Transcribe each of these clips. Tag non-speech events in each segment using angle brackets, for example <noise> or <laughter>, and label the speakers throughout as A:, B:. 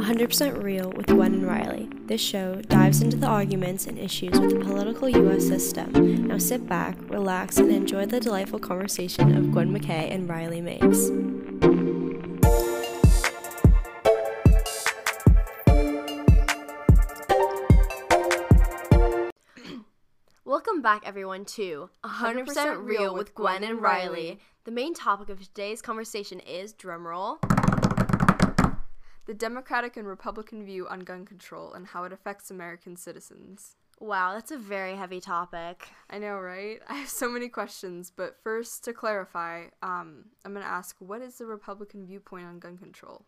A: 100% Real with Gwen and Riley. This show dives into the arguments and issues with the political U.S. system. Now sit back, relax, and enjoy the delightful conversation of Gwen McKay and Riley Meigs. Welcome back, everyone, to 100%, 100% Real with Gwen and Riley. The main topic of today's conversation is drumroll
B: the Democratic and Republican view on gun control and how it affects American citizens.
A: Wow, that's a very heavy topic.
B: I know, right? <laughs> I have so many questions, but first, to clarify, um, I'm going to ask what is the Republican viewpoint on gun control?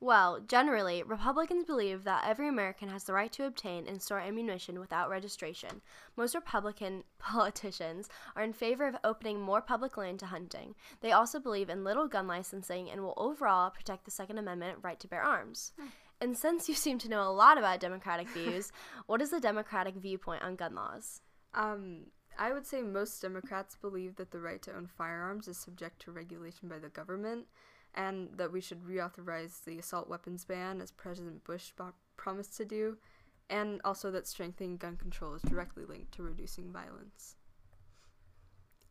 A: Well, generally, Republicans believe that every American has the right to obtain and store ammunition without registration. Most Republican <laughs> politicians are in favor of opening more public land to hunting. They also believe in little gun licensing and will overall protect the Second Amendment right to bear arms. Hmm. And since you seem to know a lot about Democratic views, <laughs> what is the Democratic viewpoint on gun laws?
B: Um, I would say most Democrats believe that the right to own firearms is subject to regulation by the government and that we should reauthorize the assault weapons ban as President Bush promised to do, and also that strengthening gun control is directly linked to reducing violence.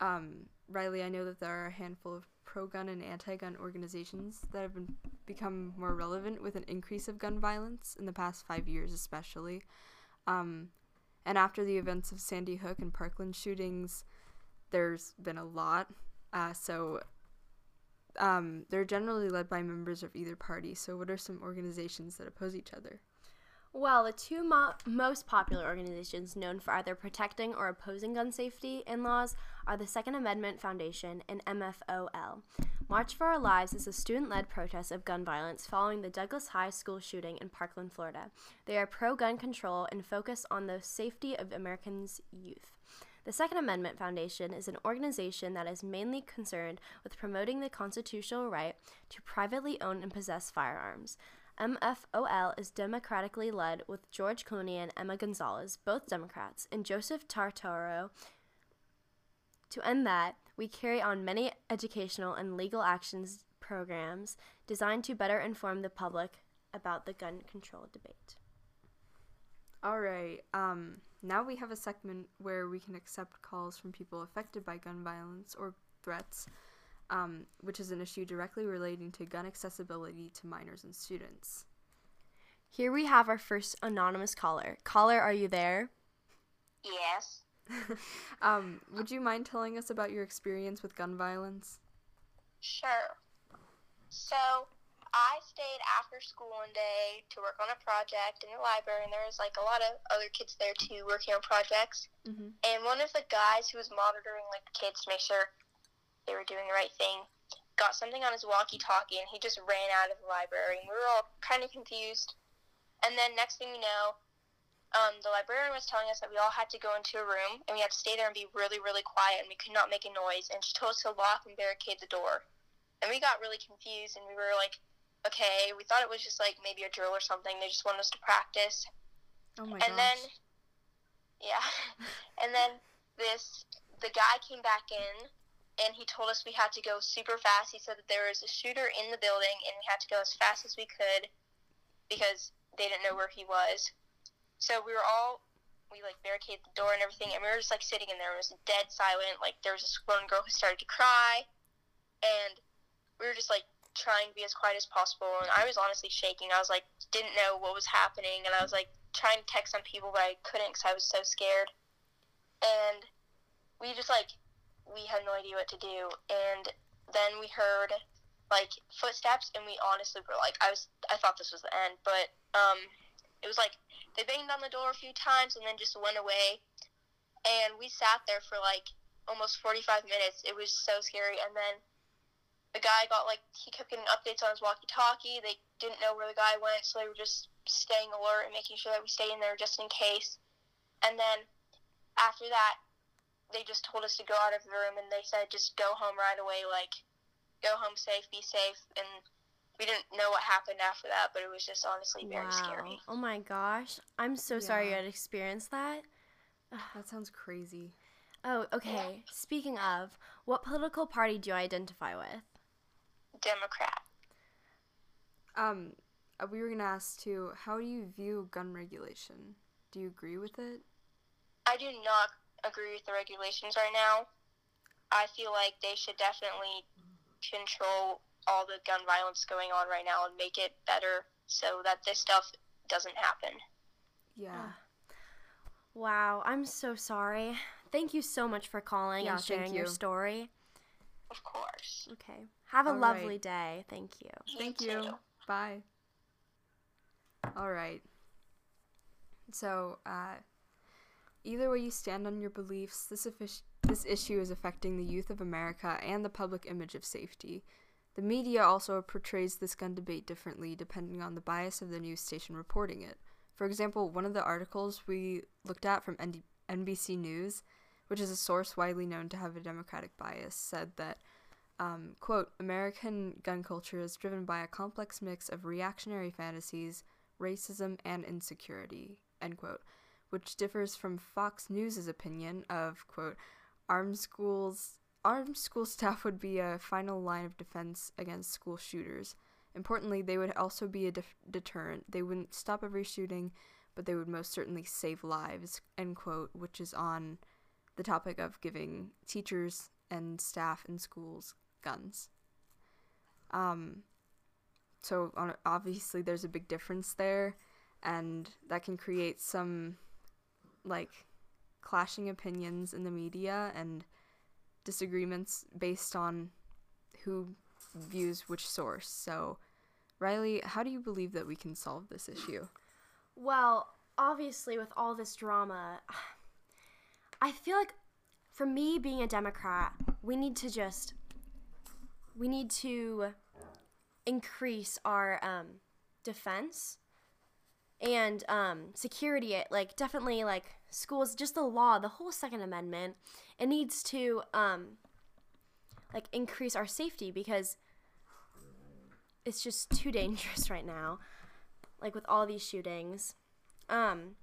B: Um, Riley, I know that there are a handful of pro-gun and anti-gun organizations that have been become more relevant with an increase of gun violence in the past five years, especially. Um, and after the events of Sandy Hook and Parkland shootings, there's been a lot. Uh, so um, they're generally led by members of either party. So, what are some organizations that oppose each other?
A: Well, the two mo- most popular organizations known for either protecting or opposing gun safety in laws are the Second Amendment Foundation and MFOL. March for Our Lives is a student led protest of gun violence following the Douglas High School shooting in Parkland, Florida. They are pro gun control and focus on the safety of Americans' youth. The Second Amendment Foundation is an organization that is mainly concerned with promoting the constitutional right to privately own and possess firearms. MFOL is democratically led with George Clooney and Emma Gonzalez, both Democrats, and Joseph Tartaro. To end that, we carry on many educational and legal actions programs designed to better inform the public about the gun control debate.
B: All right. Um, now we have a segment where we can accept calls from people affected by gun violence or threats, um, which is an issue directly relating to gun accessibility to minors and students.
A: Here we have our first anonymous caller. Caller, are you there?
C: Yes. <laughs>
B: um, would you mind telling us about your experience with gun violence?
C: Sure. So, I stayed after school one day to work on a project in the library, and there was like a lot of other kids there too working on projects. Mm-hmm. And one of the guys who was monitoring like the kids to make sure they were doing the right thing got something on his walkie-talkie, and he just ran out of the library. And we were all kind of confused. And then next thing you know, um, the librarian was telling us that we all had to go into a room and we had to stay there and be really, really quiet, and we could not make a noise. And she told us to lock and barricade the door. And we got really confused, and we were like okay, we thought it was just like maybe a drill or something. They just wanted us to practice.
B: Oh my
C: and
B: gosh.
C: then, yeah, <laughs> and then this the guy came back in and he told us we had to go super fast. He said that there was a shooter in the building and we had to go as fast as we could because they didn't know where he was. So we were all we like barricaded the door and everything, and we were just like sitting in there. It was dead silent. Like there was this one girl who started to cry, and we were just like trying to be as quiet as possible, and I was honestly shaking. I was like, didn't know what was happening, and I was like trying to text some people, but I couldn't because I was so scared. And we just like we had no idea what to do, and then we heard like footsteps, and we honestly were like, I was I thought this was the end, but um, it was like they banged on the door a few times and then just went away, and we sat there for like almost 45 minutes. It was so scary, and then the guy got like he kept getting updates on his walkie-talkie. They didn't know where the guy went, so they were just staying alert and making sure that we stayed in there just in case. And then after that, they just told us to go out of the room and they said just go home right away, like go home safe, be safe, and we didn't know what happened after that, but it was just honestly very wow. scary.
A: Oh my gosh, I'm so yeah. sorry you had experienced that. <sighs>
B: That sounds crazy.
A: Oh, okay. Yeah. Speaking of, what political party do you identify with?
C: Democrat.
B: Um, uh, we were gonna ask too. How do you view gun regulation? Do you agree with it?
C: I do not agree with the regulations right now. I feel like they should definitely control all the gun violence going on right now and make it better so that this stuff doesn't happen.
B: Yeah.
A: Wow, I'm so sorry. Thank you so much for calling
B: Yeah,
A: and
B: thank
A: sharing your story.
C: Of course.
A: Okay. Have a
B: All
A: lovely
B: right.
A: day. Thank you.
B: Thank
C: too.
B: you. Bye. All right. So, uh, either way you stand on your beliefs, this, this issue is affecting the youth of America and the public image of safety. The media also portrays this gun debate differently depending on the bias of the news station reporting it. For example, one of the articles we looked at from ND- NBC News, which is a source widely known to have a Democratic bias, said that um, quote, American gun culture is driven by a complex mix of reactionary fantasies, racism, and insecurity, end quote, which differs from Fox News' opinion of, quote, armed schools armed school <laughs> staff would be a final line of defense against school shooters. Importantly, they would also be a deterrent. They wouldn't stop every shooting, but they would most certainly save lives, end quote, which is on the topic of giving teachers and staff in schools guns. Um, so obviously there's a big difference there, and that can create some like clashing opinions in the media and disagreements based on who views which source. So, Riley, how do you believe that we can solve this issue?
A: Well, obviously, with all this drama, I feel like for me being a Democrat, we need to just we need to increase our um, defense and um, security. It like definitely like schools, just the law, the whole Second Amendment. It needs to um, like increase our safety because it's just too <laughs> dangerous right now like with all these shootings um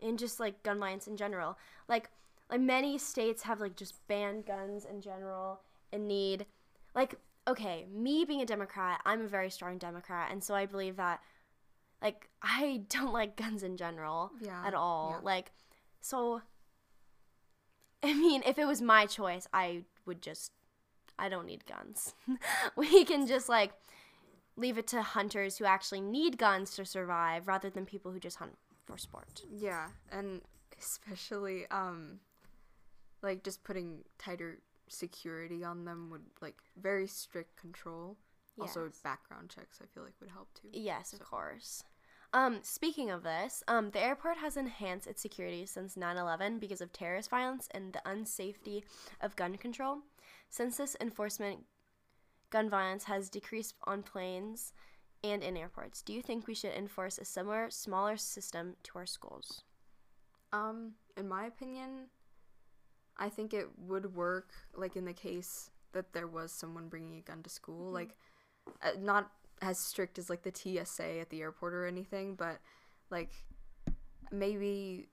A: and just like gun violence in general like like many states have like just banned guns in general and need like okay me being a democrat i'm a very strong democrat and so i believe that like <laughs> i don't like guns in general
B: Yeah,
A: at all
B: yeah.
A: like so i mean if it was my choice i would just i don't need guns <laughs> we can just like leave it to hunters who actually need guns to survive rather than people who just hunt for sport.
B: Yeah, and especially um like just putting tighter security on them would like very strict control. Also background checks I feel like would help too.
A: Yes, of course. Um, speaking of this, um, the airport has enhanced its security since 9/11 because of terrorist violence and the unsafety of gun control. Since this enforcement, gun violence has decreased on planes and in airports. Do you think we should enforce a similar, smaller system to our schools?
B: Um, in my opinion, I think it would work like in the case that there was someone bringing a gun to school, like uh, not as strict as like the TSA at the airport or anything, but like maybe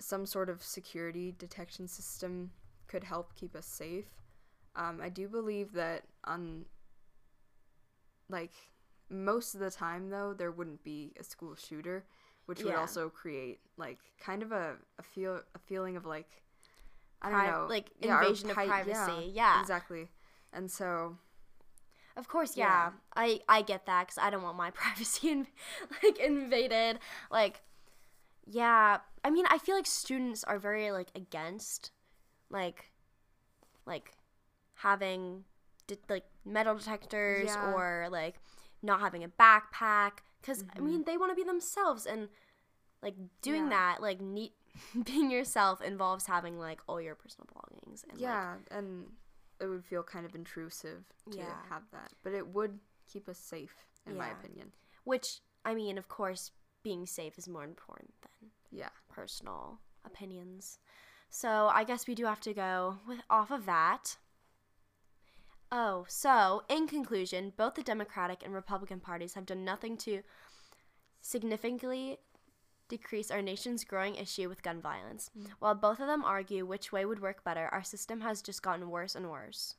B: some sort of security detection system could help keep us safe. Um, I do believe that on like most of the time though there wouldn't be a school shooter which would also create like kind of a, a feel a feeling of like I don't
A: Pri-
B: know
A: like,
B: Yeah,
A: invasion of privacy, yeah.
B: exactly and so
A: Of course,
B: Yeah.
A: yeah. I I get that cuz I don't want my <laughs> privacy in, like invaded. Like yeah, I mean, I feel like students are very like against like like having de- like metal detectors
B: Yeah.
A: or like not having a backpack cuz I
B: Mhm.
A: mean, they want to be themselves and like doing
B: Yeah.
A: that like neat <laughs> being yourself involves having like all your personal belongings and like,
B: yeah and it would feel kind of intrusive to
A: Yeah.
B: have that but it would keep us safe in my opinion
A: which I mean, of course, being safe is more important than
B: yeah
A: personal opinions. So I guess we do have to go with off of that. Oh, so in conclusion, both the Democratic and Republican parties have done nothing to significantly decrease our nation's growing issue with gun violence. Mm. While both of them argue which way would work better, our system has just gotten worse and worse.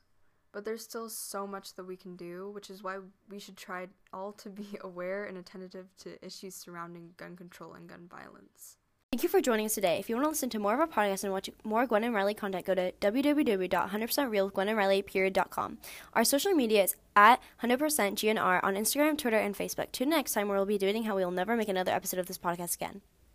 B: but there's still so much that we can do, which is why we should try all to be <laughs> aware and attentive to issues surrounding gun control and gun violence.
A: Thank you for joining us today. If you want to listen to more of our podcast and watch more Gwen and Riley content, go to www.100%realgwenandriley.com. Our social media is at 100%GNR on Instagram, Twitter, and Facebook. Tune in next time where we'll be debating how we will never make another episode of this podcast again.